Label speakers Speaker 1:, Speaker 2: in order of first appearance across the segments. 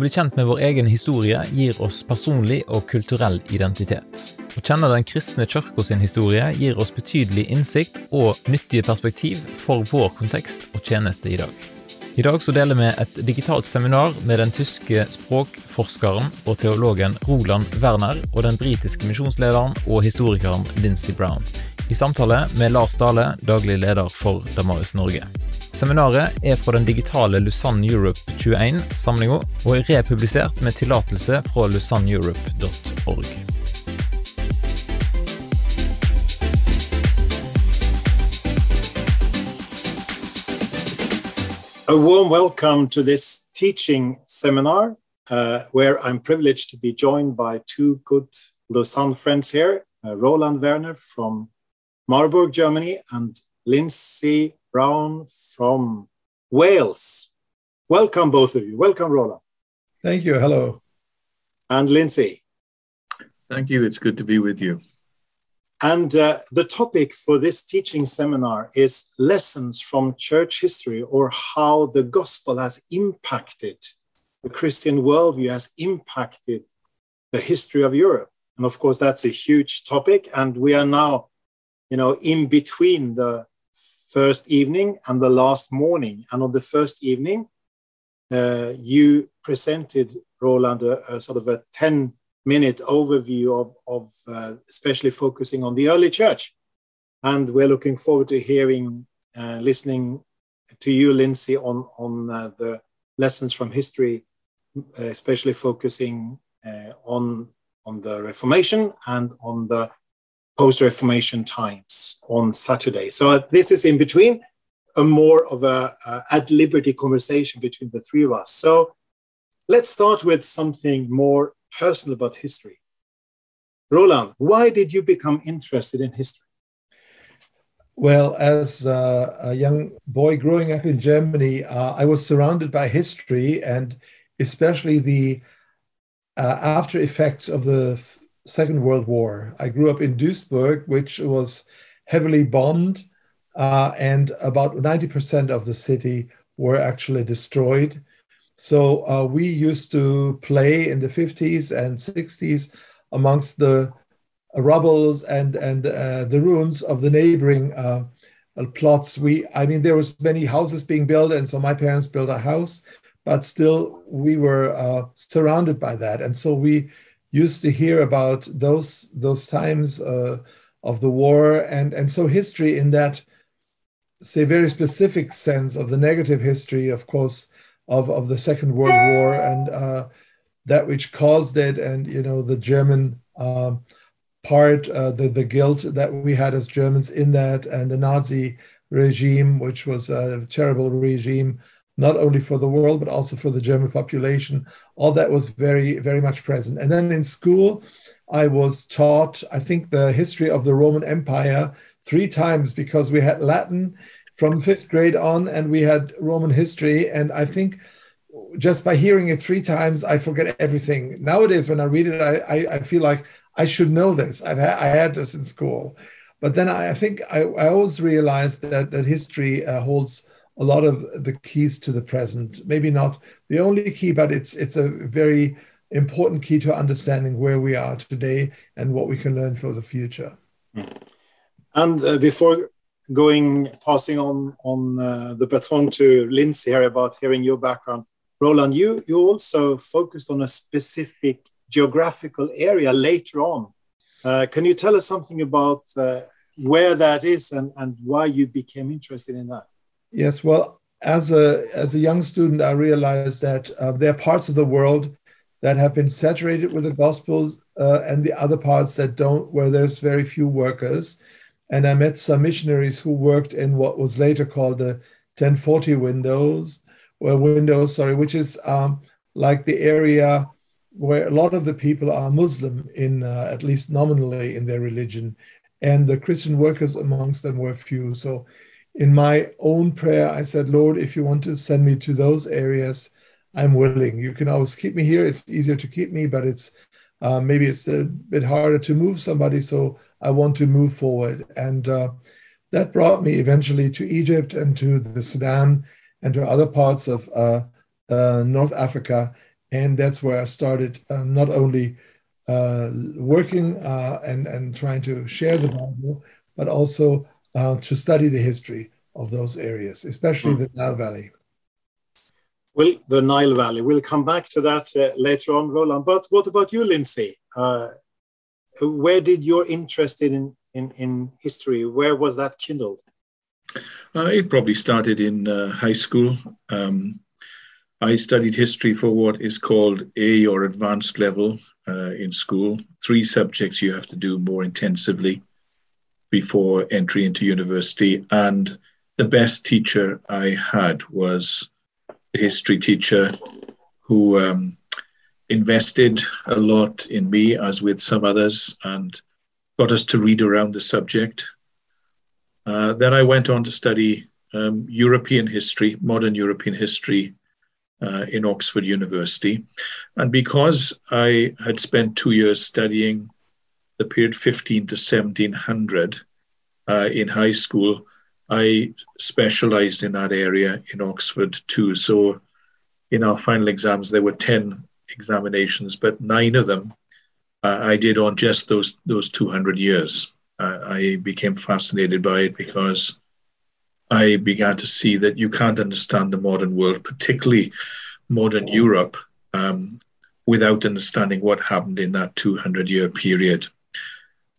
Speaker 1: Å bli kjent med vår egen historie gir oss personlig og kulturell identitet. Å kjenne Den kristne kirka sin historie gir oss betydelig innsikt og nyttige perspektiv for vår kontekst og tjeneste i dag. I dag så deler vi et digitalt seminar med den tyske språkforskeren og teologen Roland Werner og den britiske misjonslederen og historikeren Lindsey Brown, i samtale med Lars Dale, daglig leder for Damaris Norge. Seminaret er fra den digitale Europe 21-samlinga, og er republisert med tillatelse fra.
Speaker 2: A warm welcome to this teaching seminar, uh, where I'm privileged to be joined by two good Lausanne friends here, uh, Roland Werner from Marburg, Germany, and Lindsay Brown from Wales. Welcome, both of you. Welcome, Roland.
Speaker 3: Thank you. Hello.
Speaker 2: And Lindsay.
Speaker 4: Thank you. It's good to be with you.
Speaker 2: And uh, the topic for this teaching seminar is lessons from church history or how the gospel has impacted the Christian worldview, has impacted the history of Europe. And of course, that's a huge topic. And we are now, you know, in between the first evening and the last morning. And on the first evening, uh, you presented Roland a, a, sort of a 10 minute overview of, of uh, especially focusing on the early church. And we're looking forward to hearing, uh, listening to you, Lindsay, on, on uh, the lessons from history, especially focusing uh, on, on the Reformation and on the post Reformation times on Saturday. So uh, this is in between a more of a, a at liberty conversation between the three of us. So let's start with something more personal about history. Roland, why did you become interested in history?
Speaker 3: Well, as uh, a young boy growing up in Germany, uh, I was surrounded by history and especially the uh, after effects of the Second World War. I grew up in Duisburg, which was heavily bombed, uh, and about 90% of the city were actually destroyed. So uh, we used to play in the 50s and 60s amongst the rubbles and and uh, the ruins of the neighboring uh, plots. We, I mean, there was many houses being built, and so my parents built a house, but still we were uh, surrounded by that, and so we used to hear about those those times uh, of the war, and and so history in that say very specific sense of the negative history, of course of, of the Second World War and uh, that which caused it, and you know the German um, part, uh, the the guilt that we had as Germans in that, and the Nazi regime, which was a terrible regime, not only for the world but also for the German population. All that was very very much present. And then in school, I was taught, I think, the history of the Roman Empire three times because we had Latin from fifth grade on, and we had Roman history. And I think just by hearing it three times, I forget everything. Nowadays, when I read it, I, I, I feel like I should know this. I've I had this in school. But then I, I think I, I, always realized that, that history uh, holds a lot of the keys to the present. Maybe not the only key, but it's it's a very important key to understanding where we are today and what we can learn for the future.
Speaker 2: And uh, before going passing on on uh, the baton to Lindsay here about hearing your background. Roland, you you also focused on a specific geographical area later on. Uh, can you tell us something about uh, where that is and, and why you became interested in that?
Speaker 3: Yes, well, as a as a young student, I realized that uh, there are parts of the world that have been saturated with the Gospels, uh, and the other parts that don't, where there's very few workers and I met some missionaries who worked in what was later called the 1040 windows, or windows, sorry, which is um, like the area where a lot of the people are Muslim in uh, at least nominally in their religion, and the Christian workers amongst them were few. So, in my own prayer, I said, Lord, if you want to send me to those areas, I'm willing. You can always keep me here. It's easier to keep me, but it's uh, maybe it's a bit harder to move somebody. So I want to move forward. And uh, that brought me eventually to Egypt and to the Sudan and to other parts of uh, uh, North Africa. And that's where I started um, not only uh, working uh, and, and trying to share the Bible, but also uh, to study the history of those areas, especially the Nile Valley.
Speaker 2: Well, the Nile Valley. We'll come back to that uh, later on, Roland. But what about you, Lindsay? Uh, where did your interest in, in, in history, where was that kindled?
Speaker 4: Uh, it probably started in uh, high school. Um, I studied history for what is called A or advanced level uh, in school. Three subjects you have to do more intensively before entry into university. And the best teacher I had was a history teacher who um, invested a lot in me, as with some others, and got us to read around the subject. Uh, then I went on to study um, European history, modern European history uh, in Oxford University. And because I had spent two years studying the period 15 to 1700 uh, in high school, I specialized in that area in Oxford too. So in our final exams, there were 10 examinations, but nine of them uh, I did on just those, those 200 years. Uh, I became fascinated by it because I began to see that you can't understand the modern world, particularly modern Europe, um, without understanding what happened in that 200 year period.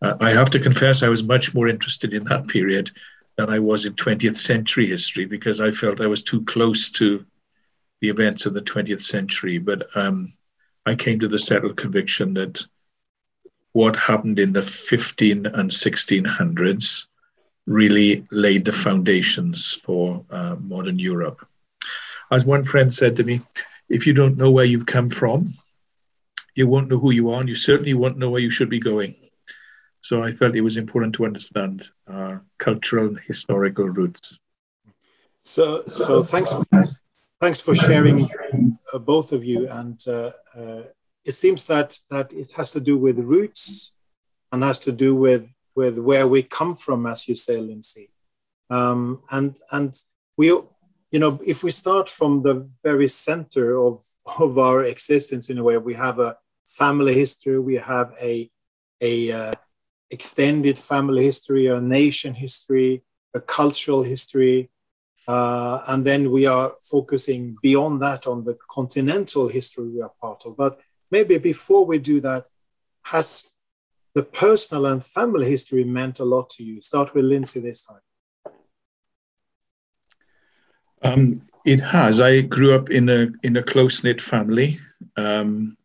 Speaker 4: Uh, I have to confess, I was much more interested in that period than I was in 20th century history because I felt I was too close to the events of the 20th century. But um, I came to the settled conviction that what happened in the 15 and 1600s really laid the foundations for uh, modern Europe. As one friend said to me, if you don't know where you've come from, you won't know who you are, and you certainly won't know where you should be going. So I felt it was important to understand our cultural and historical roots.
Speaker 2: So, so thanks, thanks for sharing, uh, both of you. And uh, uh, it seems that that it has to do with roots, and has to do with with where we come from, as you say, Lindsay. Um, and and we, you know, if we start from the very center of of our existence, in a way, we have a family history, we have a a uh, extended family history, a nation history, a cultural history, uh, and then we are focusing beyond that on the continental history we are part of. But maybe before we do that, has the personal and family history meant a lot to you? Start with Lindsay this time.
Speaker 4: Um, it has. I grew up in a in a close knit family. Um,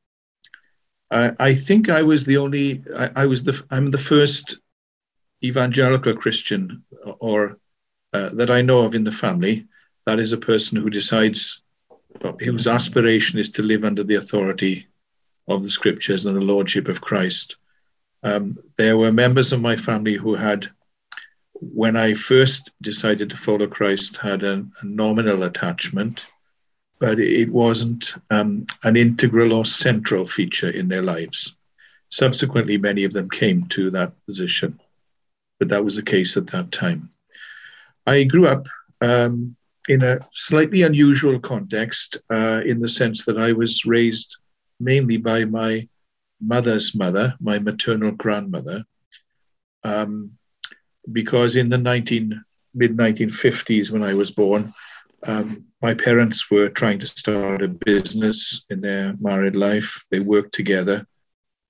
Speaker 4: I, I, think I was the only. I, I, was the. I'm the first evangelical Christian, or uh, that I know of in the family. That is a person who decides whose aspiration is to live under the authority of the Scriptures and the lordship of Christ. Um, there were members of my family who had, when I first decided to follow Christ, had a, a nominal attachment, but it wasn't um, an integral or central feature in their lives. Subsequently, many of them came to that position, but that was the case at that time. I grew up um, in a slightly unusual context uh, in the sense that I was raised mainly by my mother's mother, my maternal grandmother, um, because in the 19, mid 1950s, when I was born, um, my parents were trying to start a business in their married life. They worked together.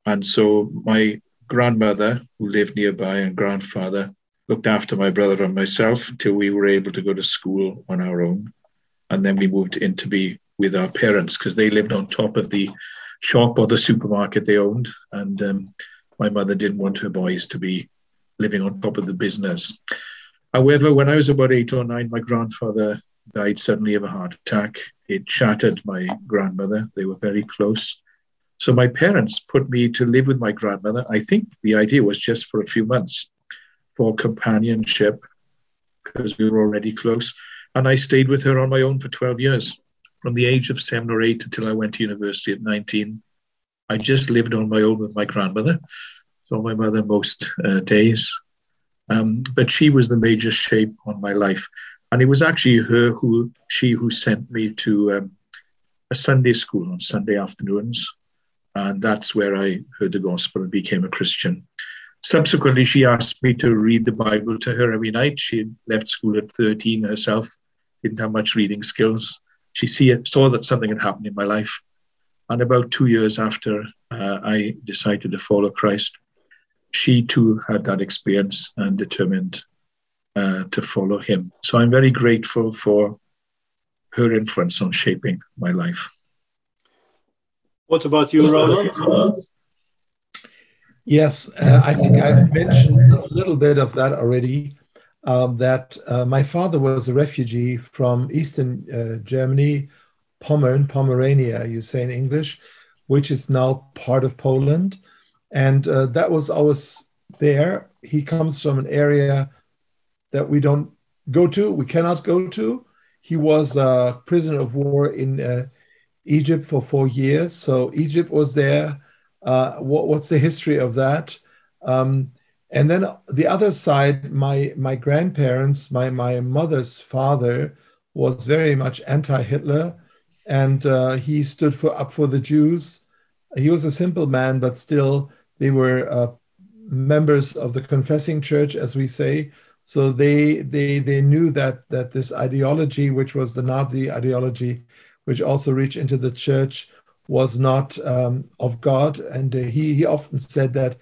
Speaker 4: And so my grandmother, who lived nearby, and grandfather looked after my brother and myself until we were able to go to school on our own. And then we moved in to be with our parents because they lived on top of the shop or the supermarket they owned. And um, my mother didn't want her boys to be living on top of the business. However, when I was about eight or nine, my grandfather died suddenly of a heart attack. It shattered my grandmother. They were very close. So my parents put me to live with my grandmother. I think the idea was just for a few months for companionship because we were already close. And I stayed with her on my own for 12 years from the age of seven or eight until I went to university at 19. I just lived on my own with my grandmother, saw my mother most uh, days. Um, but she was the major shape on my life. And it was actually her who, she who sent me to um, a Sunday school on Sunday afternoons. And that's where I heard the gospel and became a Christian. Subsequently, she asked me to read the Bible to her every night. She had left school at 13 herself, didn't have much reading skills. She see it, saw that something had happened in my life. And about two years after uh, I decided to follow Christ, she too had that experience and determined uh, to follow him. So I'm very grateful for her influence on shaping my life.
Speaker 2: What about you, Roland?
Speaker 3: Yes, uh, I think I've mentioned a little bit of that already. Um, that uh, my father was a refugee from Eastern uh, Germany, Pommern, Pomerania, you say in English, which is now part of Poland. And uh, that was always there. He comes from an area that we don't go to, we cannot go to. He was a prisoner of war in uh, Egypt for four years. So Egypt was there. Uh, what, what's the history of that? Um, and then the other side, my my grandparents, my my mother's father was very much anti-Hitler, and uh, he stood for up for the Jews. He was a simple man, but still they were uh, members of the confessing church, as we say. So they they they knew that that this ideology, which was the Nazi ideology, which also reached into the church, was not um, of God. And uh, he he often said that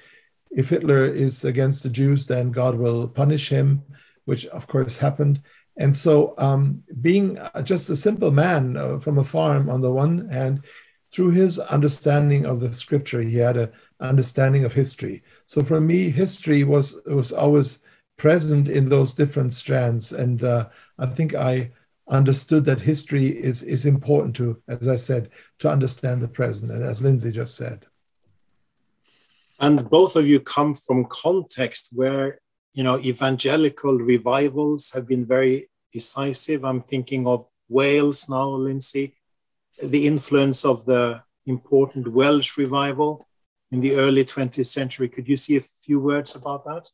Speaker 3: if Hitler is against the Jews, then God will punish him, which of course happened. And so, um, being just a simple man uh, from a farm, on the one hand, through his understanding of the scripture, he had an understanding of history. So for me, history was was always present in those different strands. And uh, I think I understood that history is, is important to, as I said, to understand the present, and as Lindsay just said.
Speaker 2: And both of you come from context where you know evangelical revivals have been very decisive. I'm thinking of Wales now, Lindsay, the influence of the important Welsh revival in the early 20th century. Could you see a few words about that?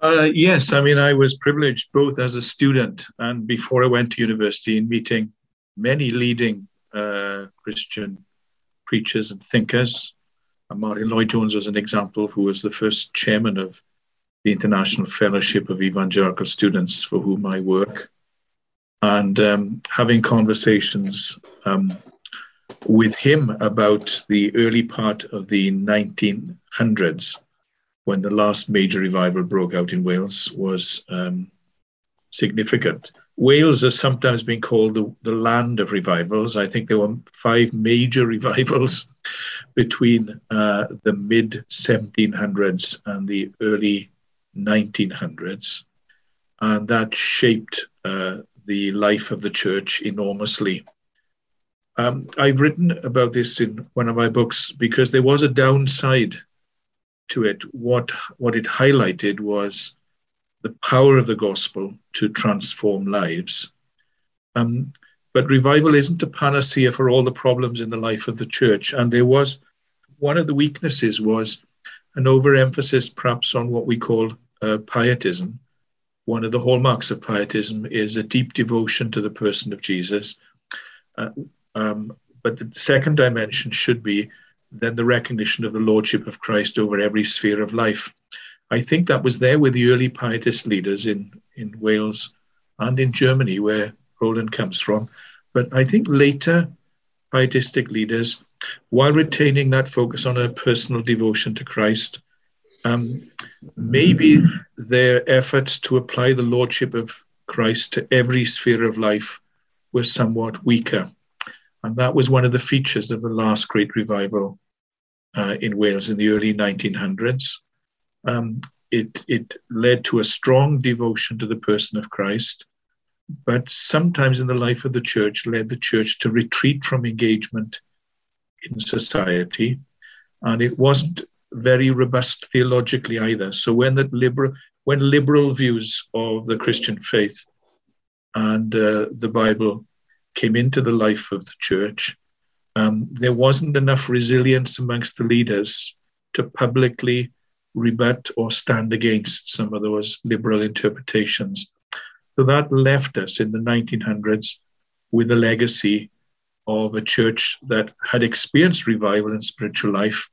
Speaker 4: Uh, yes, I mean, I was privileged both as a student and before I went to university in meeting many leading uh, Christian preachers and thinkers. And Martyn Lloyd-Jones was an example, who was the first chairman of the International Fellowship of Evangelical Students, for whom I work. And um, having conversations um, with him about the early part of the 1900s when the last major revival broke out in Wales was um, significant. Wales has sometimes been called the, the land of revivals. I think there were five major revivals between uh, the mid 1700s and the early 1900s. And that shaped uh, the life of the church enormously. Um, I've written about this in one of my books because there was a downside to it, what, what it highlighted was the power of the gospel to transform lives. Um, but revival isn't a panacea for all the problems in the life of the church. And there was one of the weaknesses was an overemphasis, perhaps, on what we call uh, pietism. One of the hallmarks of pietism is a deep devotion to the person of Jesus. Uh, um, but the second dimension should be than the recognition of the lordship of Christ over every sphere of life. I think that was there with the early pietist leaders in, in Wales and in Germany, where Roland comes from. But I think later pietistic leaders, while retaining that focus on a personal devotion to Christ, um, maybe their efforts to apply the lordship of Christ to every sphere of life were somewhat weaker. And that was one of the features of the last great revival uh, in Wales in the early 1900s. Um, it, it led to a strong devotion to the person of Christ, but sometimes in the life of the church led the church to retreat from engagement in society. And it wasn't very robust theologically either. So when the liberal when liberal views of the Christian faith and uh, the Bible came into the life of the church, um, there wasn't enough resilience amongst the leaders to publicly rebut or stand against some of those liberal interpretations. So that left us in the 1900s with a legacy of a church that had experienced revival in spiritual life,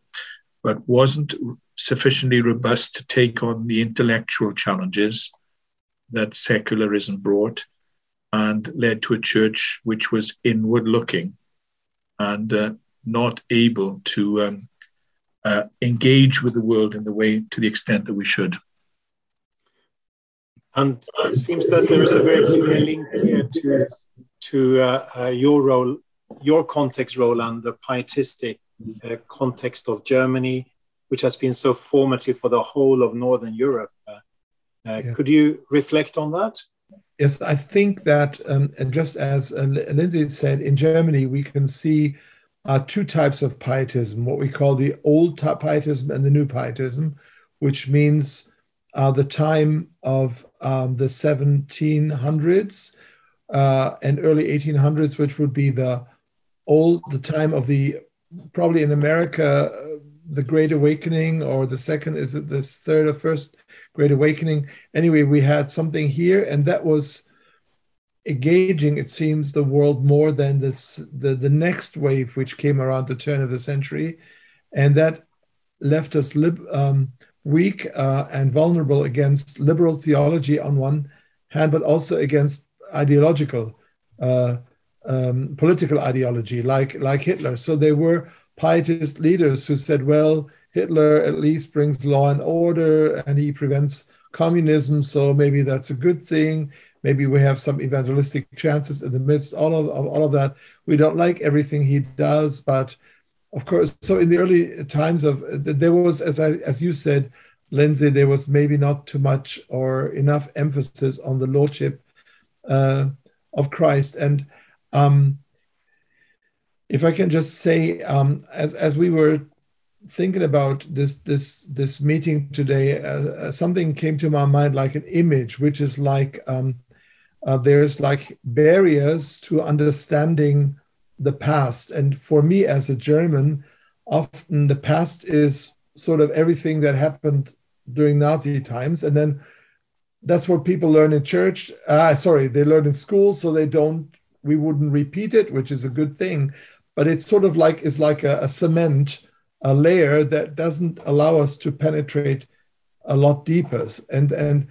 Speaker 4: but wasn't sufficiently robust to take on the intellectual challenges that secularism brought and led to a church which was inward looking and uh, not able to um, uh, engage with the world in the way to the extent that we should.
Speaker 2: And it seems that there is a very clear link here to, to uh, uh your role, your context role, and the pietistic uh, context of Germany, which has been so formative for the whole of Northern Europe. Uh, yeah. Could you reflect on that?
Speaker 3: Yes, I think that, um, and just as uh, Lindsay said, in Germany, we can see uh, two types of pietism what we call the old pietism and the new pietism, which means uh, the time of um, the 1700s uh, and early 1800s, which would be the old, the time of the, probably in America, the Great Awakening, or the second, is it this third or first Great Awakening? Anyway, we had something here, and that was engaging, it seems, the world more than this, the, the next wave, which came around the turn of the century. And that left us lib, um, weak uh, and vulnerable against liberal theology on one hand, but also against ideological, uh, um, political ideology, like, like Hitler. So there were pietist leaders who said, well, Hitler at least brings law and order and he prevents communism, so maybe that's a good thing. Maybe we have some evangelistic chances in the midst all of, of all of that. We don't like everything he does, but of course, so in the early times of there was, as I as you said, Lindsay, there was maybe not too much or enough emphasis on the lordship uh, of Christ. And um, if I can just say, um, as as we were thinking about this this this meeting today, uh, uh, something came to my mind like an image, which is like um, uh, there's like barriers to understanding the past. And for me as a German, often the past is sort of everything that happened during Nazi times, and then that's what people learn in church. Uh, sorry, they learn in school, so they don't. We wouldn't repeat it, which is a good thing, but it's sort of like is like a, a cement, a layer that doesn't allow us to penetrate a lot deeper. And and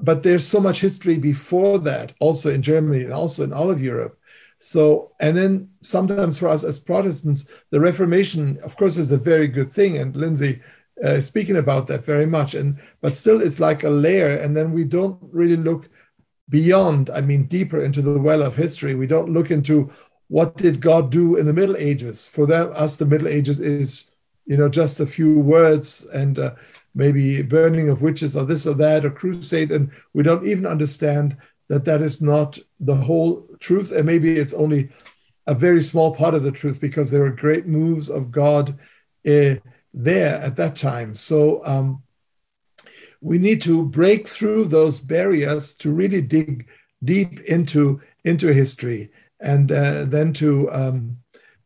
Speaker 3: but there's so much history before that, also in Germany and also in all of Europe. So, and then sometimes for us as Protestants, the Reformation, of course, is a very good thing. And Lindsay uh, speaking about that very much. And but still, it's like a layer, and then we don't really look beyond. I mean, deeper into the well of history. We don't look into what did God do in the Middle Ages. For them, us, the Middle Ages is you know just a few words and uh, maybe burning of witches or this or that or crusade, and we don't even understand that that is not the whole truth, and maybe it's only a very small part of the truth because there are great moves of God. Uh, there at that time. So um, we need to break through those barriers to really dig deep into into history and uh, then to um,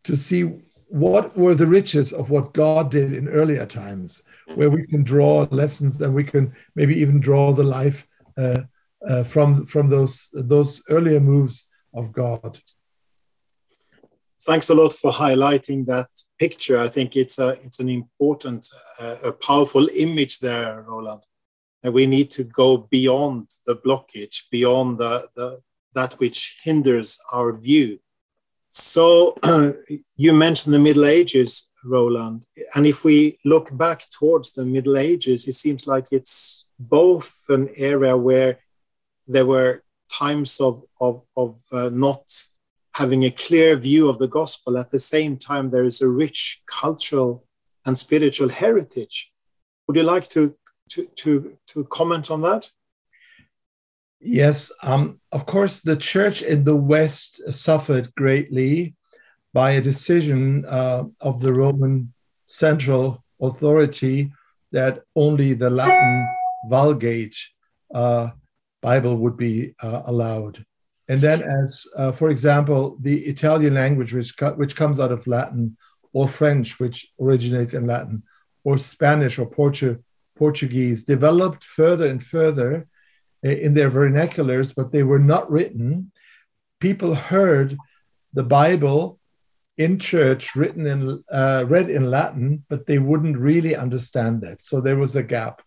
Speaker 3: to see what were the riches of what God did in earlier times, where we can draw lessons and we can maybe even draw the life uh, uh, from from those those earlier moves of God
Speaker 2: thanks a lot for highlighting that picture. I think it's a it's an important, uh, a powerful image there, Roland. And we need to go beyond the blockage, beyond the, the that which hinders our view. So you mentioned the Middle Ages, Roland, and if we look back towards the Middle Ages, it seems like it's both an area where there were times of of, of uh, not having a clear view of the gospel. At the same time, there is a rich cultural and spiritual heritage. Would you like to, to, to, to comment on that?
Speaker 3: Yes, um, of course, the church in the West suffered greatly by a decision uh, of the Roman central authority that only the Latin Vulgate uh, Bible would be uh, allowed. And then, as uh, for example, the Italian language, which, co- which comes out of Latin, or French, which originates in Latin, or Spanish or Portu- Portuguese, developed further and further in their vernaculars, but they were not written people heard the Bible in church written in uh, read in Latin, but they wouldn't really understand that. So there was a gap.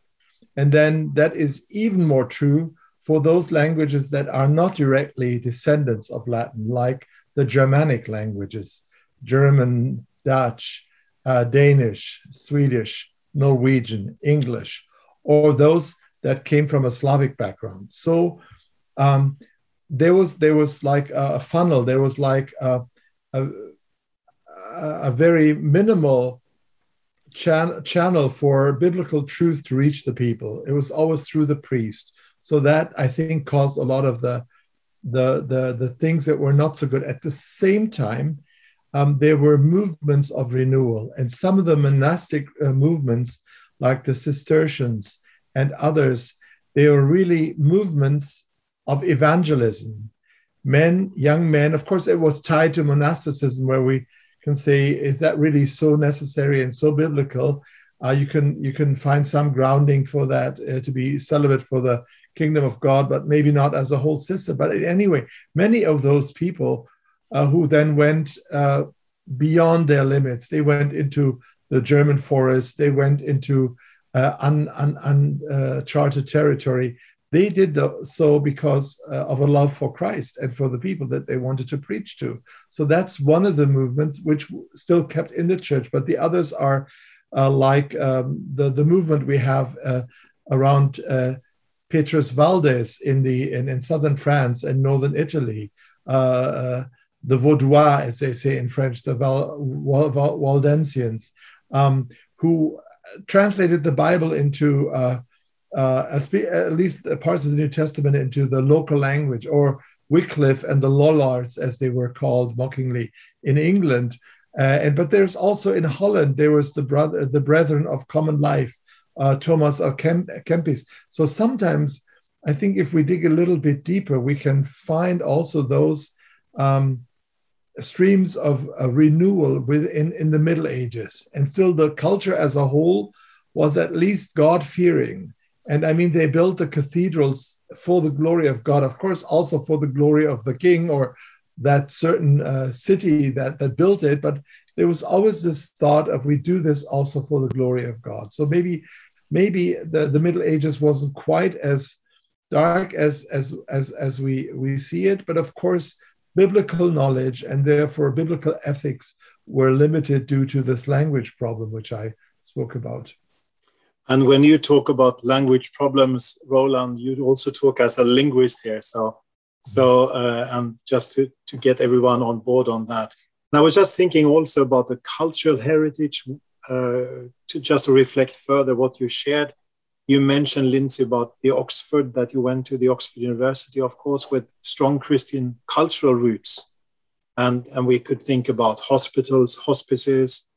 Speaker 3: And then that is even more true for those languages that are not directly descendants of Latin, like the Germanic languages, German, Dutch, uh, Danish, Swedish, Norwegian, English, or those that came from a Slavic background. So um, there was there was like a, funnel. There was like a, a, a very minimal chan- channel for biblical truth to reach the people. It was always through the priest. So that I think caused a lot of the the the, the things that were not so good. At the same time, um, there were movements of renewal, and some of the monastic uh, movements, like the Cistercians and others, they were really movements of evangelism. Men, young men, of course, it was tied to monasticism, where we can say, is that really so necessary and so biblical? Uh, you can you can find some grounding for that uh, to be celibate for the kingdom of God, but maybe not as a whole system. But anyway, many of those people uh, who then went uh, beyond their limits, they went into the German forest, they went into uh, uncharted un, un, uh, territory. They did so because uh, of a love for Christ and for the people that they wanted to preach to. So that's one of the movements which still kept in the church, but the others are uh, like um, the, the movement we have around Petrus Valdes in, the, in, in southern France and northern Italy. The Vaudois, as they say in French, the Val, Val, Val, Waldensians, um, who translated the Bible into uh, uh, at least parts of the New Testament into the local language, or Wycliffe and the Lollards, as they were called mockingly in England. Uh, and but there's also in Holland there was the brother, the Brethren of Common Life, uh, Thomas à Kempis. So sometimes I think if we dig a little bit deeper, we can find also those um, streams of uh, renewal within in the Middle Ages, and still the culture as a whole was at least God fearing. And I mean, they built the cathedrals for the glory of God, of course, also for the glory of the king or that certain uh, city that, that built it. But there was always this thought of we do this also for the glory of God. So maybe maybe the, the Middle Ages wasn't quite as dark as as as as we we see it, but of course biblical knowledge and therefore biblical ethics were limited due to this language problem which I spoke about.
Speaker 2: And when you talk about language problems, Roland, you also talk as a linguist here. So, so uh, and just to, to get everyone on board on that. And I was just thinking also about the cultural heritage uh, to just reflect further what you shared. You mentioned, Lindsay, about the Oxford that you went to, the Oxford University, of course, with strong Christian cultural roots. And, and we could think about hospitals, hospices,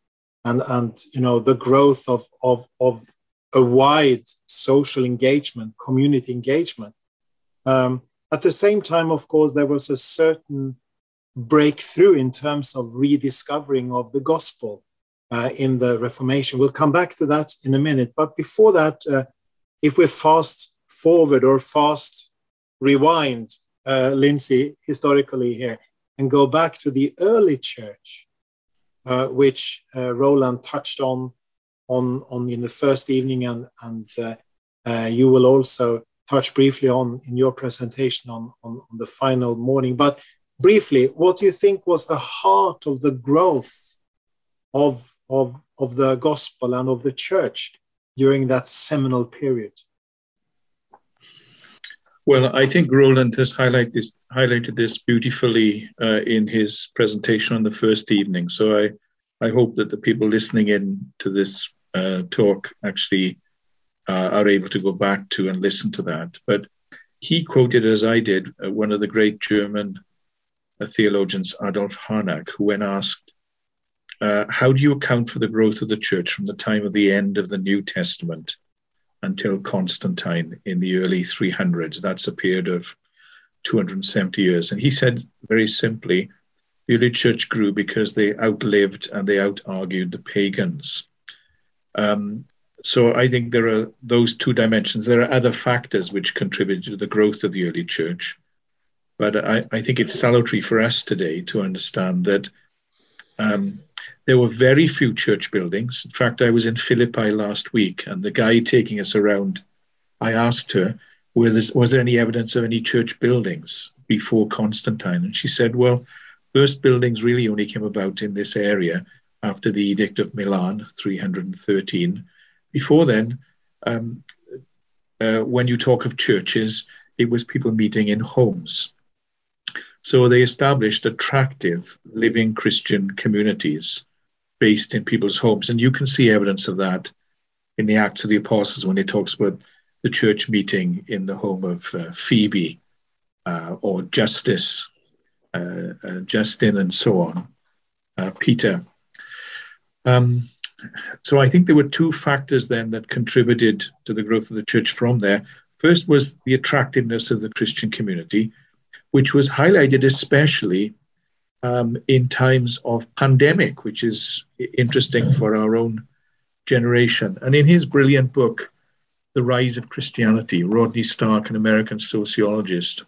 Speaker 2: and, and you know, the growth of, of, of a wide social engagement, community engagement. Um, at the same time, of course, there was a certain breakthrough in terms of rediscovering of the gospel uh, in the Reformation. We'll come back to that in a minute. But before that, uh, if we fast forward or fast rewind, uh, Lindsay, historically here, and go back to the early church, uh, which uh, Roland touched on, on, on in the first evening, and, and uh, you will also touch briefly on in your presentation on, on, on the final morning. But briefly, what do you think was the heart of the growth of of, of the gospel and of the church during that seminal period?
Speaker 4: Well, I think Roland has this, highlighted this beautifully uh, in his presentation on the first evening. So I, I hope that the people listening in to this uh, talk actually uh, are able to go back to and listen to that. But he quoted, as I did, uh, one of the great German uh, theologians, Adolf Harnack, who, when asked uh, how do you account for the growth of the church from the time of the end of the New Testament until Constantine in the early 300s? That's a period of 270 years. And he said very simply, the early church grew because they outlived and they out argued the pagans. Um, so I think there are those two dimensions. There are other factors which contributed to the growth of the early church. but I, I think it's salutary for us today to understand that um, there were very few church buildings. In fact, I was in Philippi last week, and the guy taking us around, I asked her, was, was there any evidence of any church buildings before Constantine? And she said, well, first buildings really only came about in this area after the Edict of Milan, 313. Before then, um, uh, when you talk of churches, it was people meeting in homes. So they established attractive living Christian communities based in people's homes. And you can see evidence of that in the Acts of the Apostles when it talks about the church meeting in the home of uh, Phoebe uh, or Justice, uh, uh Justin, and so on, uh, Peter. Um, so I think there were two factors then that contributed to the growth of the church from there. First was the attractiveness of the Christian community, which was highlighted especially um, in times of pandemic, which is interesting for our own generation. And in his brilliant book, The Rise of Christianity, Rodney Stark, an American sociologist,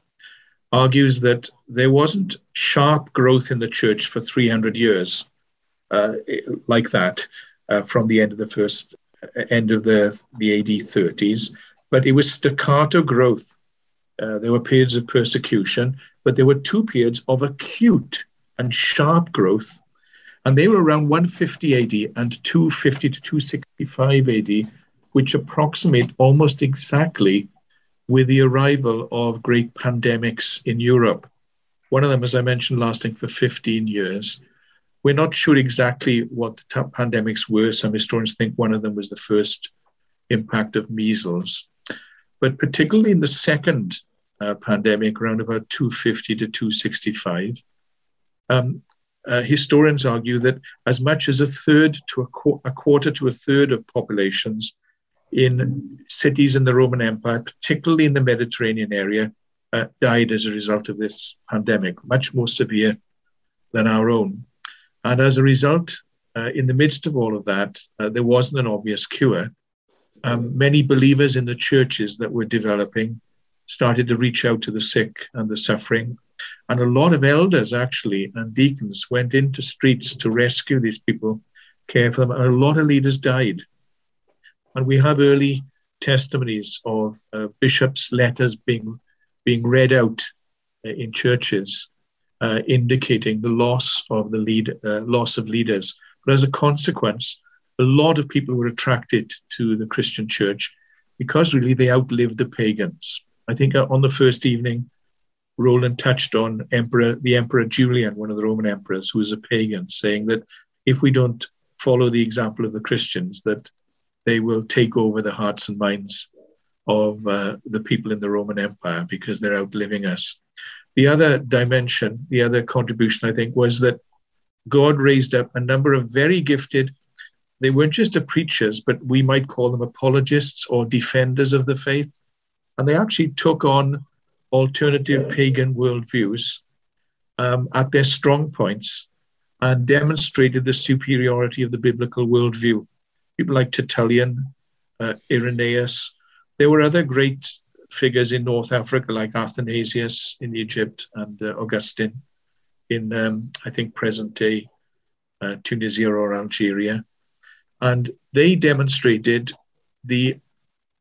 Speaker 4: argues that there wasn't sharp growth in the church for 300 years uh, like that uh, from the end of the first uh, end of the, the AD 30s, but it was staccato growth. Uh, there were periods of persecution, but there were two periods of acute and sharp growth. And they were around 150 AD and 250 to 265 AD, which approximate almost exactly with the arrival of great pandemics in Europe. One of them, as I mentioned, lasting for 15 years. We're not sure exactly what the pandemics were. Some historians think one of them was the first impact of measles. But particularly in the second uh, pandemic, around about 250 to 265, um, uh, historians argue that as much as a third to a, qu- a, quarter to a third of populations in cities in the Roman Empire, particularly in the Mediterranean area, uh, died as a result of this pandemic, much more severe than our own. And as a result, uh, in the midst of all of that, uh, there wasn't an obvious cure. Um, many believers in the churches that were developing started to reach out to the sick and the suffering. And a lot of elders, actually, and deacons went into streets to rescue these people, care for them. And a lot of leaders died. And we have early testimonies of uh, bishops' letters being, being read out uh, in churches uh, indicating the loss of the lead, uh, loss of leaders. But as a consequence, a lot of people were attracted to the Christian church because really they outlived the pagans. I think uh, on the first evening, Roland touched on Emperor, the Emperor Julian, one of the Roman emperors, who was a pagan, saying that if we don't follow the example of the Christians, that they will take over the hearts and minds of uh, the people in the Roman Empire because they're outliving us. The other dimension, the other contribution, I think, was that God raised up a number of very gifted, they weren't just preachers, but we might call them apologists or defenders of the faith. And they actually took on alternative pagan worldviews um, at their strong points and demonstrated the superiority of the biblical worldview. People like Tertullian, uh, Irenaeus. There were other great figures in North Africa, like Athanasius in Egypt and uh, Augustine in, um, I think, present day uh, Tunisia or Algeria. And they demonstrated the,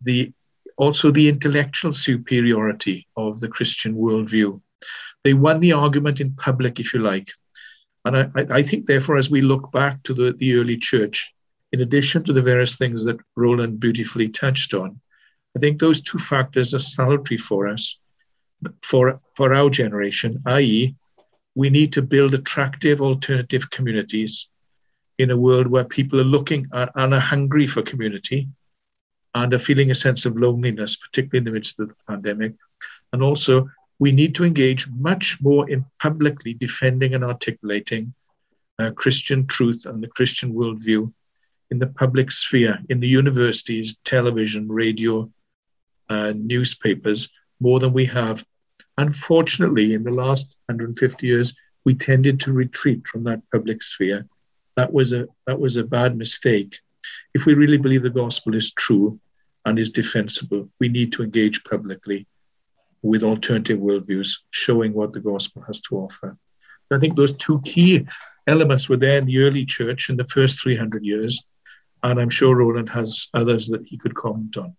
Speaker 4: the also the intellectual superiority of the Christian worldview. They won the argument in public, if you like. And I, I think, therefore, as we look back to the, the early church, in addition to the various things that Roland beautifully touched on, I think those two factors are salutary for us, for, for our generation, i.e., we need to build attractive alternative communities in a world where people are looking at, and are hungry for community and are feeling a sense of loneliness, particularly in the midst of the pandemic. And also, we need to engage much more in publicly defending and articulating uh, Christian truth and the Christian worldview in the public sphere, in the universities, television, radio, uh, newspapers more than we have. Unfortunately, in the last 150 years, we tended to retreat from that public sphere. That was a that was a bad mistake. If we really believe the gospel is true and is defensible, we need to engage publicly with alternative worldviews, showing what the gospel has to offer. I think those two key elements were there in the early church in the first 300 years. And I'm sure Roland has others that he could comment on.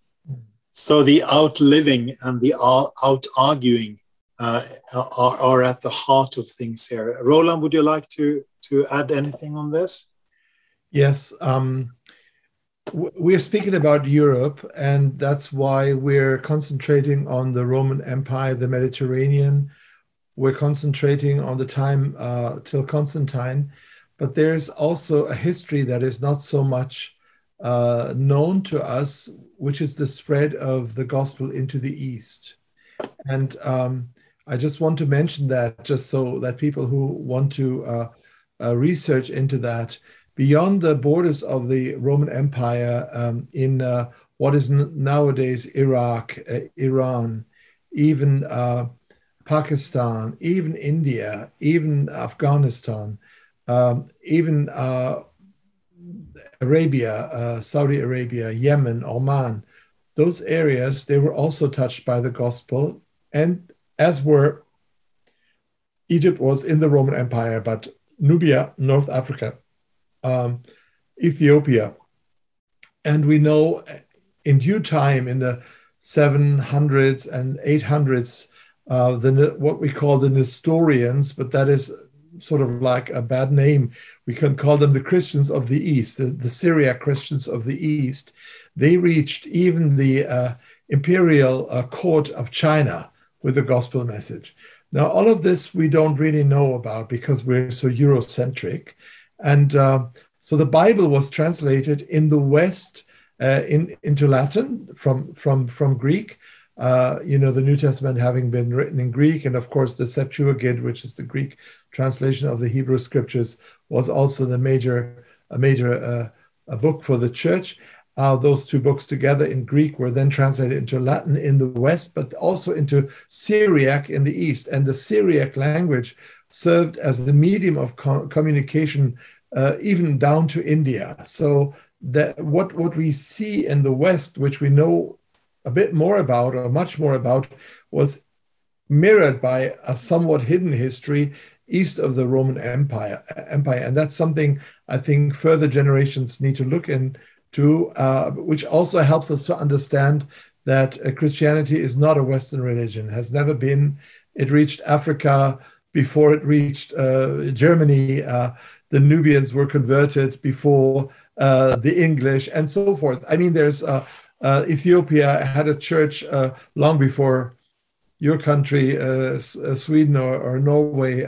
Speaker 2: So the outliving and the out arguing uh, are, are at the heart of things here. Roland, would you like to, to add anything on this?
Speaker 3: Yes. Um, we're speaking about Europe, and that's why we're concentrating on the Roman Empire, the Mediterranean. We're concentrating on the time uh, till Constantine, but there's also a history that is not so much uh, known to us, which is the spread of the gospel into the East. And um, I just want to mention that just so that people who want to uh, uh research into that, beyond the borders of the Roman Empire um, in uh, what is nowadays Iraq, uh, Iran, even uh, Pakistan, even India, even Afghanistan, um, even uh, Arabia, uh, Saudi Arabia, Yemen, Oman, those areas, they were also touched by the gospel, and as were Egypt was in the Roman Empire, but Nubia, North Africa, um, Ethiopia. And we know in due time, in the 700s and 800s, uh, the what we call the Nestorians, but that is sort of like a bad name. We can call them the Christians of the East, the, the Syriac Christians of the East. They reached even the uh, imperial uh, court of China with the gospel message. Now, all of this we don't really know about because we're so Eurocentric. And uh, so the Bible was translated in the West uh, in, into Latin from, from, from Greek. Uh, you know, the New Testament having been written in Greek, and of course, the Septuagint, which is the Greek translation of the Hebrew scriptures, was also the major, a major uh, a book for the church. Uh, those two books together in Greek were then translated into Latin in the West, but also into Syriac in the East. And the Syriac language served as the medium of co- communication uh, even down to India. So that what what we see in the West, which we know a bit more about or much more about, was mirrored by a somewhat hidden history east of the Roman Empire. Empire, and that's something I think further generations need to look into, uh, which also helps us to understand that uh, Christianity is not a Western religion, has never been. It reached Africa before it reached uh, Germany. Uh, the Nubians were converted before uh, the English, and so forth. I mean, there's uh, uh, Ethiopia had a church uh, long before your country, uh, Sweden or, or Norway,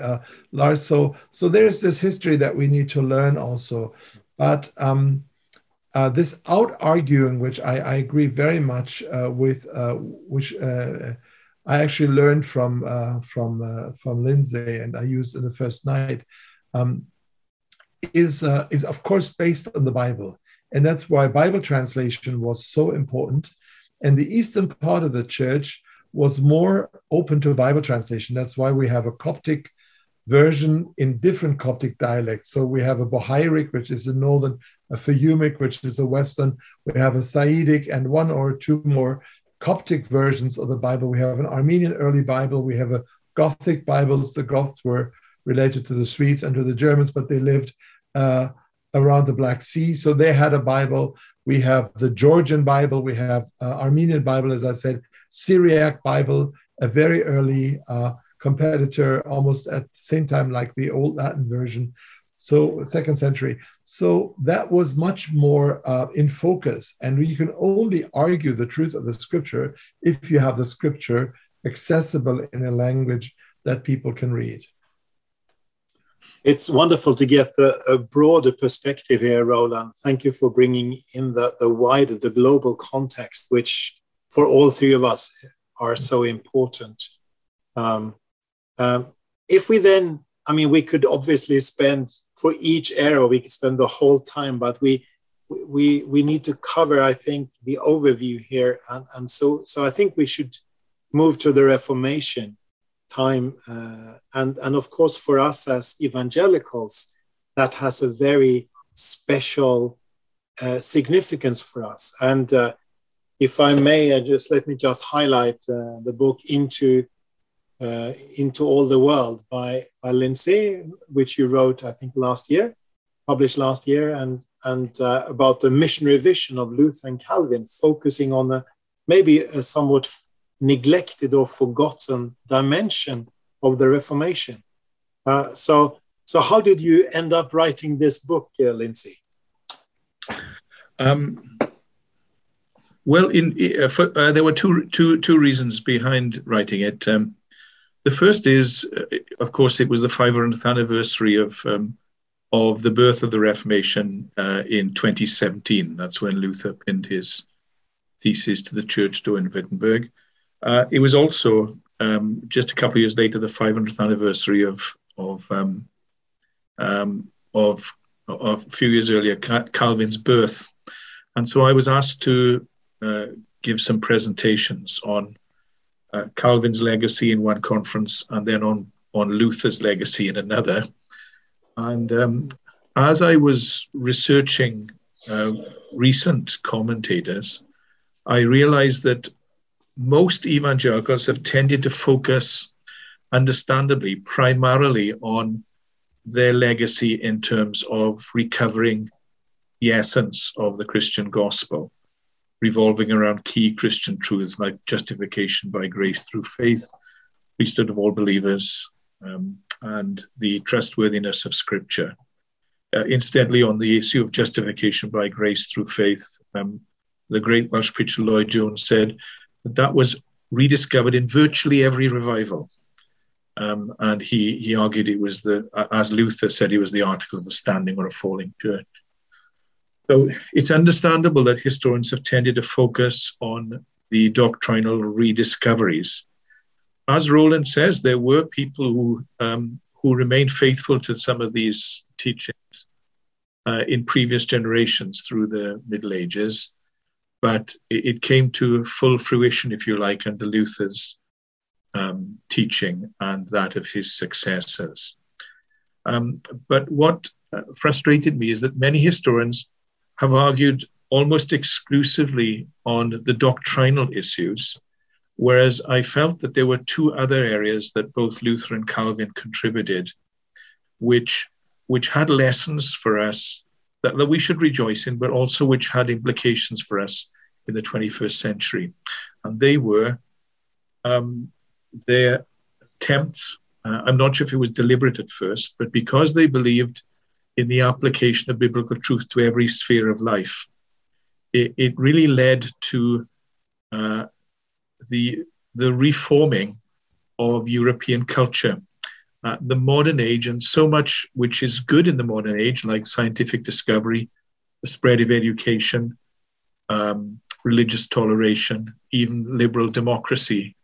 Speaker 3: Lars. So, so there's this history that we need to learn also. But um, uh, this out arguing, which I, I, agree very much uh, with, uh, which I actually learned from from from Lindsay and I used in the first night. Um, is uh, is of course based on the Bible, and that's why Bible translation was so important. And the eastern part of the church was more open to Bible translation. That's why we have a Coptic version in different Coptic dialects. So we have a Bohairic, which is a northern, a Fayumic, which is a western. We have a Sahidic, and one or two more Coptic versions of the Bible. We have an Armenian early Bible. We have a Gothic Bibles. The Goths were related to the Swedes and to the Germans, but they lived uh, around the Black Sea. So they had a Bible. We have the Georgian Bible. We have uh, Armenian Bible, as I said, Syriac Bible, a very early uh, competitor, almost at the same time like the old Latin version. So second century. So that was much more uh, in focus, and you can only argue the truth of the scripture if you have the scripture accessible in a language that people can read
Speaker 2: it's wonderful to get the, a broader perspective here, Roland. Thank you for bringing in the, the wider, the global context, which for all three of us are so important. Um, um, if we then, I mean, we could obviously spend for each era, we could spend the whole time, but we we we need to cover, I think, the overview here, and, and so so I think we should move to the Reformation time. Uh, and, and of course, for us as evangelicals, that has a very special uh, significance for us. And uh, if I may, I just let me just highlight uh, the book into uh, into all the world by by Lindsay, which you wrote, I think, last year, published last year, and and uh, about the missionary vision of Luther and Calvin, focusing on a maybe a somewhat neglected or forgotten dimension of the Reformation. Uh, so, so how did you end up writing this book, uh, Lindsay?
Speaker 4: Um, well, in, uh, for, uh, there were two, two, two reasons behind writing it. Um, the first is, uh, of course, it was the 500th anniversary of um, of the birth of the Reformation uh, in 2017. That's when Luther pinned his thesis to the church door in Wittenberg. Uh, it was also um, just a couple of years later the 500th anniversary of of um, um, of, of, a few years earlier Calvin's birth, and so I was asked to uh, give some presentations on uh, Calvin's legacy in one conference, and then on on Luther's legacy in another. And um, as I was researching uh, recent commentators, I realized that most evangelicals have tended to focus, understandably, primarily on their legacy in terms of recovering the essence of the Christian gospel, revolving around key Christian truths like justification by grace through faith, priesthood of all believers, um, and the trustworthiness of Scripture. Uh, incidentally, on the issue of justification by grace through faith, um, the great Welsh preacher Lloyd Jones said that that was rediscovered in virtually every revival. Um, and he, he argued it was the, as Luther said, it was the article of a standing or a falling church. So it's understandable that historians have tended to focus on the doctrinal rediscoveries. As Roland says, there were people who, um, who remained faithful to some of these teachings uh, in previous generations through the Middle Ages but it, it came to full fruition, if you like, under Luther's um, teaching and that of his successors. Um, but what uh, frustrated me is that many historians have argued almost exclusively on the doctrinal issues, whereas I felt that there were two other areas that both Luther and Calvin contributed, which, which had lessons for us that, that we should rejoice in, but also which had implications for us in the 21st century. And they were um, their attempts, uh, I'm not sure if it was deliberate at first, but because they believed in the application of biblical truth to every sphere of life, it, it really led to uh, the, the reforming of European culture. Uh, the modern age, and so much which is good in the modern age, like scientific discovery, the spread of education, um, religious toleration, even liberal democracy,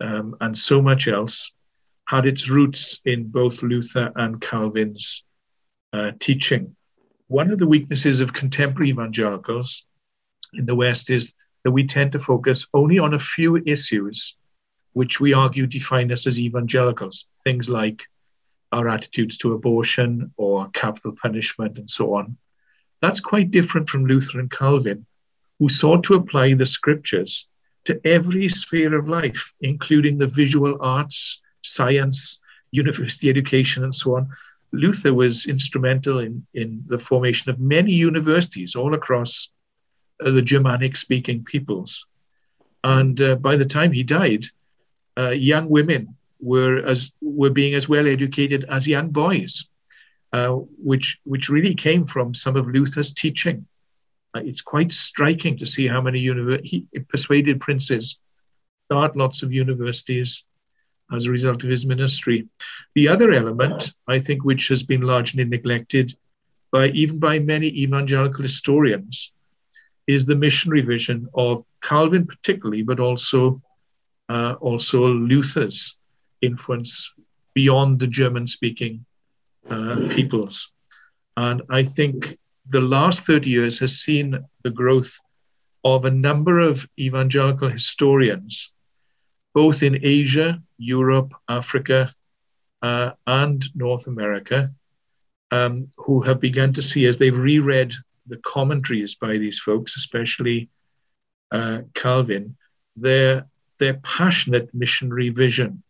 Speaker 4: um, and so much else, had its roots in both Luther and Calvin's uh, teaching. One of the weaknesses of contemporary evangelicals in the West is that we tend to focus only on a few issues which we argue define us as evangelicals, things like our attitudes to abortion or capital punishment and so on. That's quite different from Luther and Calvin, who sought to apply the scriptures to every sphere of life, including the visual arts, science, university education, and so on. Luther was instrumental in, in the formation of many universities all across uh, the Germanic speaking peoples. And uh, by the time he died, uh, young women were, as, were being as well educated as young boys, uh, which, which really came from some of Luther's teaching. Uh, it's quite striking to see how many univer- he persuaded princes start lots of universities as a result of his ministry. The other element, I think, which has been largely neglected by even by many evangelical historians, is the missionary vision of Calvin, particularly, but also uh, also Luther's influence beyond the German-speaking uh, peoples. And I think the last 30 years has seen the growth of a number of evangelical historians, both in Asia, Europe, Africa, uh, and North America, um, who have begun to see, as they've reread the commentaries by these folks, especially uh, Calvin their, their passionate missionary vision.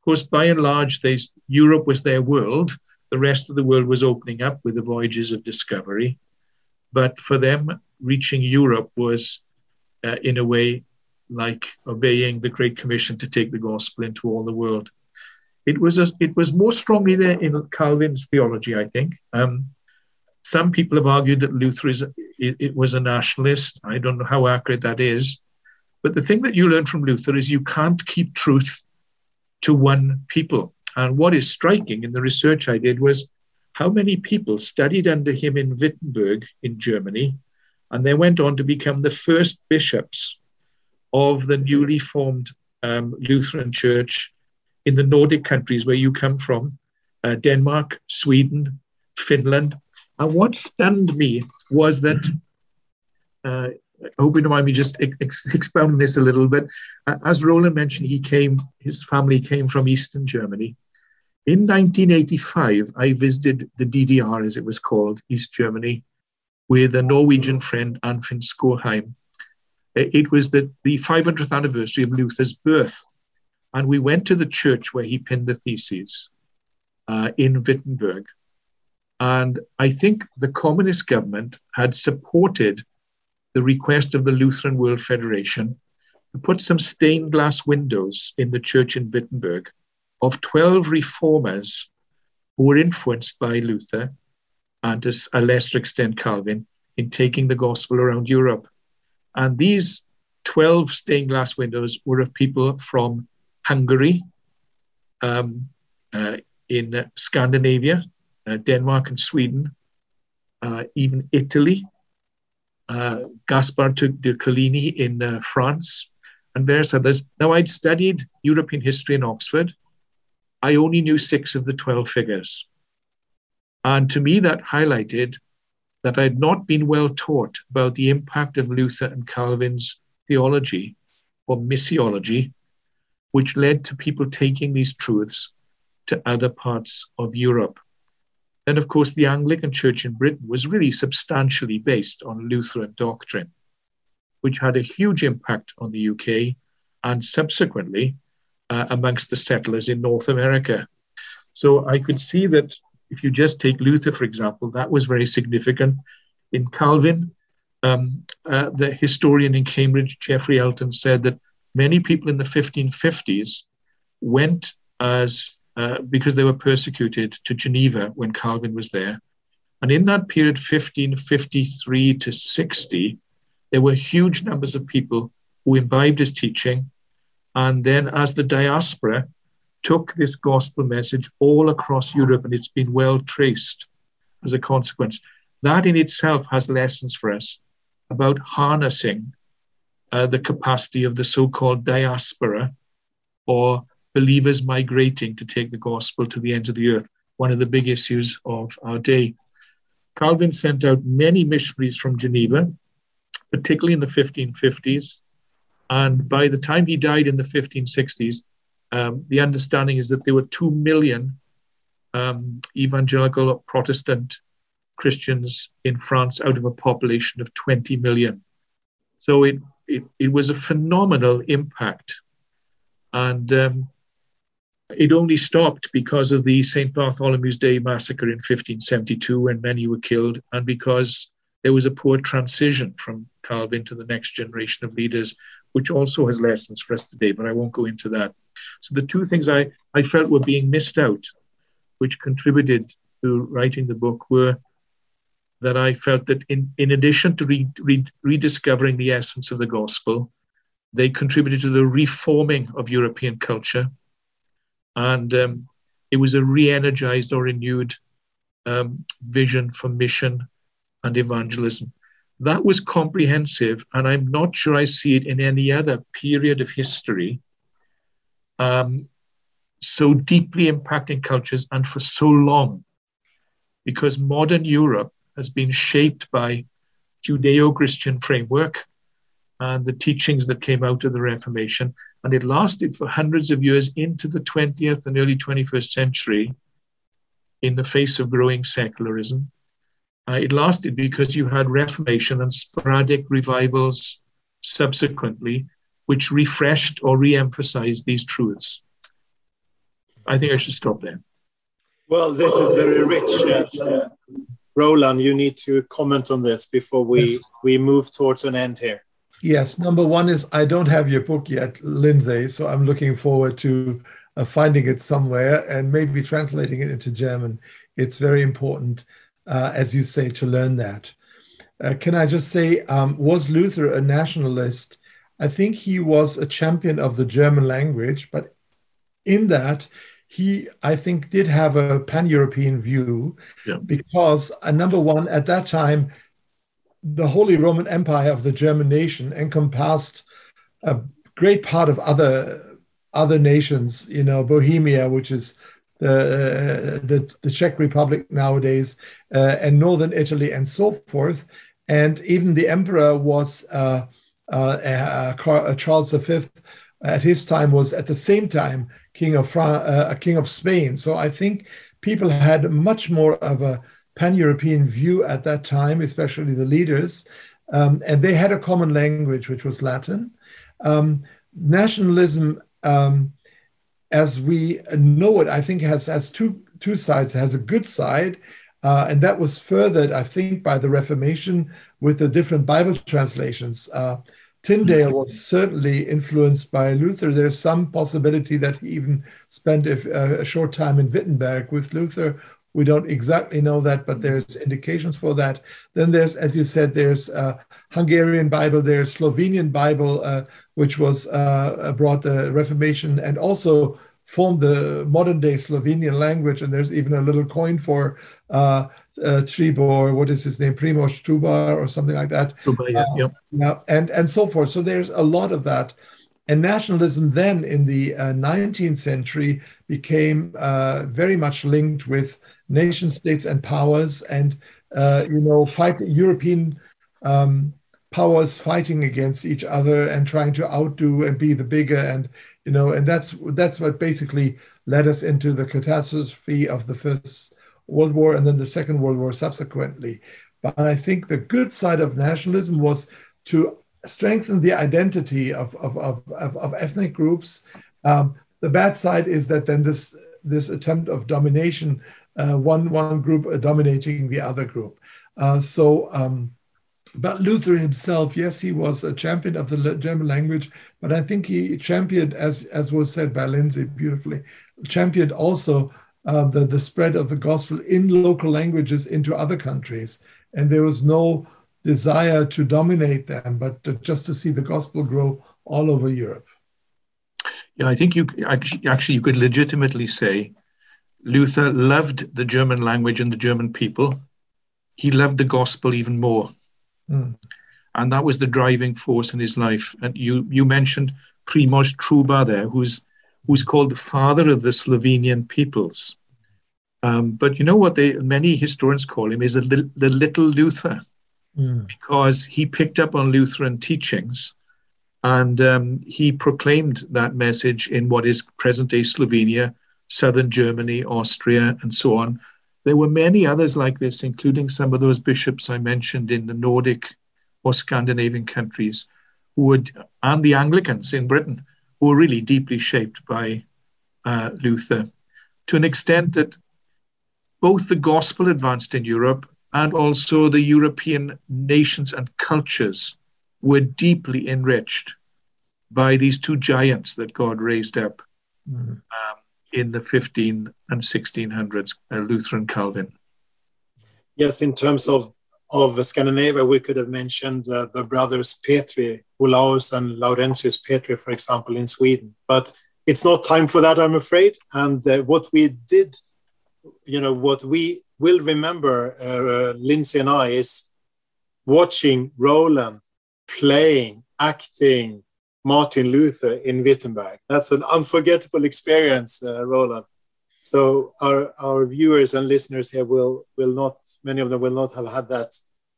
Speaker 4: Of course, by and large, they, Europe was their world. The rest of the world was opening up with the voyages of discovery. But for them, reaching Europe was, uh, in a way, like obeying the Great Commission to take the gospel into all the world. It was a, it was more strongly there in Calvin's theology, I think. Um, some people have argued that Luther is it, it was a nationalist. I don't know how accurate that is, but the thing that you learn from Luther is you can't keep truth to one people. And what is striking in the research I did was how many people studied under him in Wittenberg in Germany, and they went on to become the first bishops of the newly formed um, Lutheran Church in the Nordic countries where you come from uh, Denmark, Sweden, Finland. And what stunned me was that, uh, I hope you don't mind me just ex- this a little bit. Uh, as Roland mentioned, he came, his family came from Eastern Germany. In 1985, I visited the DDR, as it was called, East Germany, with a Norwegian friend, Arnfinn Skårheim. It was the, the 500th anniversary of Luther's birth. And we went to the church where he penned the theses uh, in Wittenberg. And I think the communist government had supported the request of the Lutheran World Federation to put some stained glass windows in the church in Wittenberg of 12 reformers who were influenced by Luther and to a lesser extent Calvin in taking the gospel around Europe. And these 12 stained glass windows were of people from Hungary, um, uh, in Scandinavia, uh, Denmark and Sweden, uh, even Italy, uh, Gaspard de Coligny in uh, France, and various others. Now, I'd studied European history in Oxford. I only knew six of the 12 figures. And to me, that highlighted that I had not been well taught about the impact of Luther and Calvin's theology or missiology, which led to people taking these truths to other parts of Europe. And of course, the Anglican Church in Britain was really substantially based on Lutheran doctrine, which had a huge impact on the UK and subsequently uh, amongst the settlers in North America. So I could see that if you just take Luther, for example, that was very significant. In Calvin, um, uh, the historian in Cambridge, Geoffrey Elton, said that many people in the 1550s went as uh, because they were persecuted to Geneva when Calvin was there. And in that period, 1553 to 60, there were huge numbers of people who imbibed his teaching. And then, as the diaspora took this gospel message all across Europe, and it's been well traced as a consequence. That in itself has lessons for us about harnessing uh, the capacity of the so called diaspora or believers migrating to take the gospel to the ends of the earth, one of the big issues of our day. Calvin sent out many missionaries from Geneva, particularly in the 1550s. And by the time he died in the 1560s, um, the understanding is that there were 2 million um, evangelical Protestant Christians in France out of a population of 20 million. So it, it, it was a phenomenal impact. And um, it only stopped because of the St. Bartholomew's Day massacre in 1572 when many were killed, and because there was a poor transition from Calvin to the next generation of leaders, which also has lessons for us today, but I won't go into that. So the two things I, I felt were being missed out, which contributed to writing the book, were that I felt that in, in addition to re, re, rediscovering the essence of the gospel, they contributed to the reforming of European culture. And um, it was a re energized or renewed um, vision for mission and evangelism. That was comprehensive, and I'm not sure I see it in any other period of history um, so deeply impacting cultures and for so long. Because modern Europe has been shaped by Judeo Christian framework and the teachings that came out of the Reformation. And it lasted for hundreds of years into the 20th and early 21st century in the face of growing secularism. Uh, it lasted because you had Reformation and sporadic revivals subsequently, which refreshed or re emphasized these truths. I think I should stop there.
Speaker 2: Well, this is very rich. Uh, Roland, you need to comment on this before we, yes. we move towards an end here.
Speaker 3: Yes, number one is I don't have your book yet, Lindsay, so I'm looking forward to uh, finding it somewhere and maybe translating it into German. It's very important, uh, as you say, to learn that. Uh, can I just say, um, was Luther a nationalist? I think he was a champion of the German language, but in that, he, I think, did have a pan European view yeah. because, uh, number one, at that time, the Holy Roman Empire of the German nation encompassed a great part of other other nations. You know, Bohemia, which is the uh, the, the, Czech Republic nowadays, uh, and northern Italy, and so forth. And even the emperor was uh, Charles V. At his time, was at the same time king of France, uh, king of Spain. So I think people had much more of a pan European view at that time, especially the leaders. Um, and they had a common language, which was Latin. Um, nationalism, um, as we know it, I think has, has two, two sides. It has a good side, uh, and that was furthered, I think, by the Reformation with the different Bible translations. Uh, Tyndale was certainly influenced by Luther. There's some possibility that he even spent a, a, short time in Wittenberg with Luther we don't exactly know that, but there's indications for that. Then there's, as you said, there's uh, Hungarian Bible, there's Slovenian Bible, uh, which was uh, brought the Reformation and also formed the modern day Slovenian language. And there's even a little coin for uh, uh, Tribor, what is his name, Primoz Trubar or something like that.
Speaker 4: Trubar, yeah, uh,
Speaker 3: yeah, and and so forth. So there's a lot of that. And nationalism then in the uh, 19th century became uh, very much linked with nation states and powers, and uh, you know, fight European um, powers fighting against each other and trying to outdo and be the bigger, and you know, and that's that's what basically led us into the catastrophe of the First World War and then the Second World War subsequently. But I think the good side of nationalism was to strengthen the identity of, of, of, of, of ethnic groups. Um, the bad side is that then this this attempt of domination uh, one one group dominating the other group. Uh, so, um, but Luther himself, yes, he was a champion of the German language, but I think he championed, as as was said by Lindsay beautifully, championed also uh, the the spread of the gospel in local languages into other countries, and there was no desire to dominate them, but to, just to see the gospel grow all over Europe.
Speaker 4: Yeah, I think you actually, actually you could legitimately say Luther loved the German language and the German people. He loved the gospel even more. Mm. And that was the driving force in his life. And you, you mentioned Primoz Trubar there, who's, who's called the father of the Slovenian peoples. Um, but you know what they, many historians call him is the little Luther, mm. because he picked up on Lutheran teachings and um, he proclaimed that message in what is present day Slovenia southern Germany, Austria, and so on. There were many others like this, including some of those bishops I mentioned in the Nordic or Scandinavian countries, who would, and the Anglicans in Britain, who were really deeply shaped by uh, Luther, to an extent that both the gospel advanced in Europe and also the European nations and cultures were deeply enriched by these two giants that God raised up. Mm. Um, in the 15 and 1600s, uh, Luther and Calvin.
Speaker 2: Yes, in terms of of Scandinavia, we could have mentioned uh, the brothers Petri, Olaus and Laurentius Petri, for example, in Sweden. But it's not time for that, I'm afraid. And uh, what we did, you know, what we will remember, uh, Lindsay and I, is watching Roland playing, acting, Martin Luther in Wittenberg. That's an unforgettable experience, uh, Roland. So our, our viewers and listeners here will will not many of them will not have had that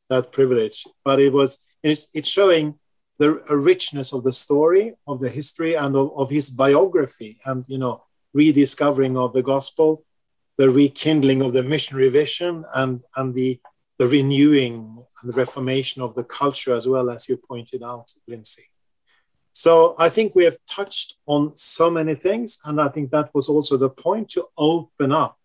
Speaker 2: that privilege. But it was it's, it's showing the richness of the story, of the history, and of, of his biography, and you know rediscovering of the gospel, the rekindling of the missionary vision, and and the the renewing and the reformation of the culture as well as you pointed out, Lindsay. So I think we have touched on so many things, and I think that was also the point to open up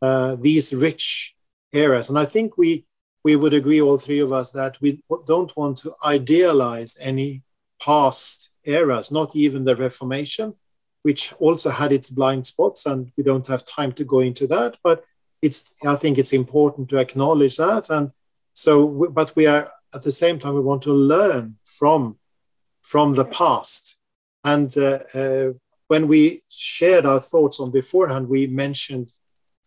Speaker 2: uh, these rich areas. And I think we we would agree, all three of us, that we don't want to idealize any past eras, not even the Reformation, which also had its blind spots, and we don't have time to go into that. But it's I think it's important to acknowledge that, and so but we are at the same time we want to learn from from the past, and uh, uh, when we shared our thoughts on beforehand, we mentioned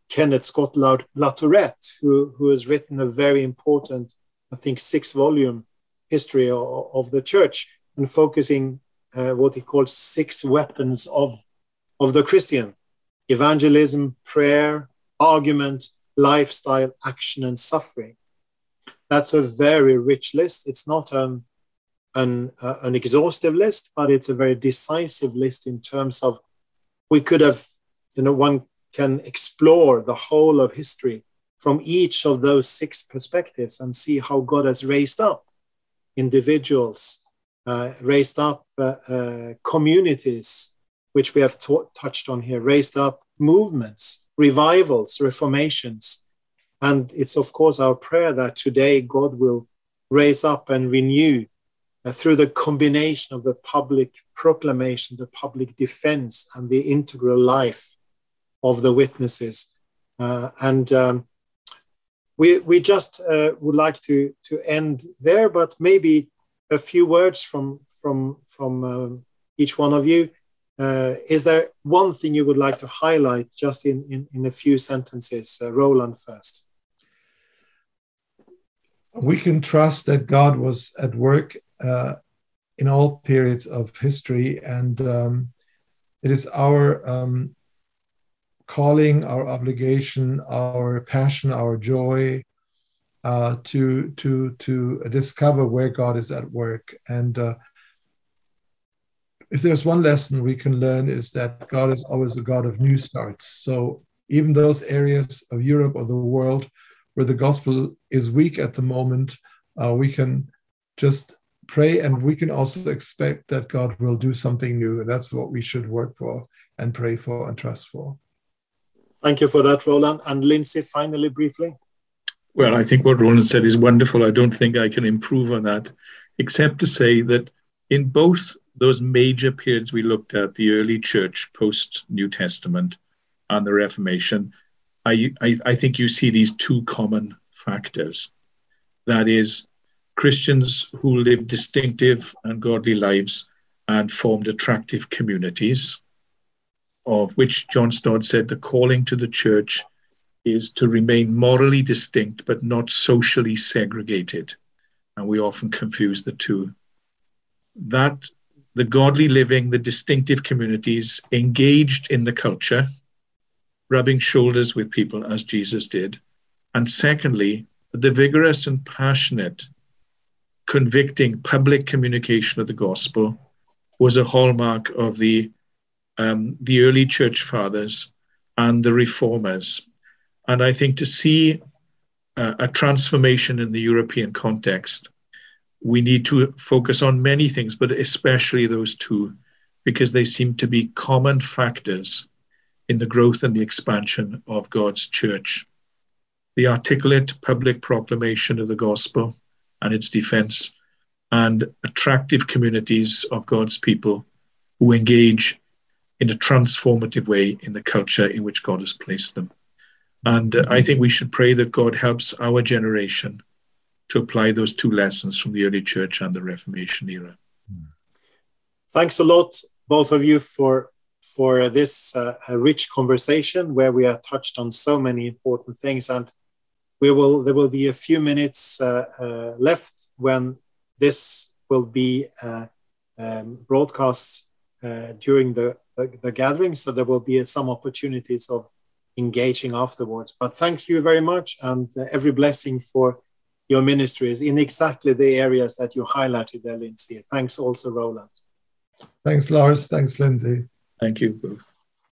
Speaker 2: Kenneth Scott Latourette, who, who has written a very important, I think, six volume history of, of the church and focusing uh, what he calls six weapons of, of the Christian evangelism, prayer, argument, lifestyle, action, and suffering. That's a very rich list. It's not an, an, uh, an exhaustive list, but it's a very decisive list in terms of we could have, you know, one can explore the whole of history from each of those six perspectives and see how God has raised up individuals, uh, raised up uh, uh, communities, which we have t- touched on here, raised up movements, revivals, reformations. And it's, of course, our prayer that today God will raise up and renew uh, through the combination of the public proclamation, the public defense, and the integral life of the witnesses. Uh, and um, we, we just uh, would like to, to end there, but maybe a few words from, from, from um, each one of you. Uh, is there one thing you would like to highlight just in, in, in a few sentences? Uh, Roland first.
Speaker 3: We can trust that God was at work uh, in all periods of history, and um, it is our um, calling, our obligation, our passion, our joy uh, to to to discover where God is at work. And uh, if there's one lesson we can learn is that God is always a God of new starts. So even those areas of Europe or the world where the gospel is weak at the moment, uh, we can just pray and we can also expect that God will do something new. And that's what we should work for and pray for and trust for.
Speaker 2: Thank you for that, Roland. And Lindsay, finally, briefly.
Speaker 4: Well, I think what Roland said is wonderful. I don't think I can improve on that, except to say that in both those major periods we looked at, the early church, post New Testament, and the Reformation, I, I, I think you see these two common factors. That is, Christians who lived distinctive and godly lives and formed attractive communities of which John Stott said the calling to the church is to remain morally distinct but not socially segregated. And we often confuse the two. That the godly living, the distinctive communities engaged in the culture, rubbing shoulders with people as Jesus did. And secondly, the vigorous and passionate, convicting public communication of the gospel was a hallmark of the um, the early church fathers and the reformers. And I think to see uh, a transformation in the European context, we need to focus on many things, but especially those two, because they seem to be common factors in the growth and the expansion of God's church. The articulate public proclamation of the gospel and its defense, and attractive communities of God's people who engage in a transformative way in the culture in which God has placed them. And uh, I think we should pray that God helps our generation to apply those two lessons from the early church and the Reformation era.
Speaker 2: Thanks a lot, both of you, for for this uh, rich conversation where we have touched on so many important things. And we will there will be a few minutes uh, uh, left when this will be uh, um, broadcast uh, during the the, the gathering. So there will be some opportunities of engaging afterwards. But thank you very much and uh, every blessing for your ministries in exactly the areas that you highlighted there, Lindsay. Thanks also, Roland.
Speaker 3: Thanks, Lars. Thanks, Lindsay.
Speaker 4: Thank you both.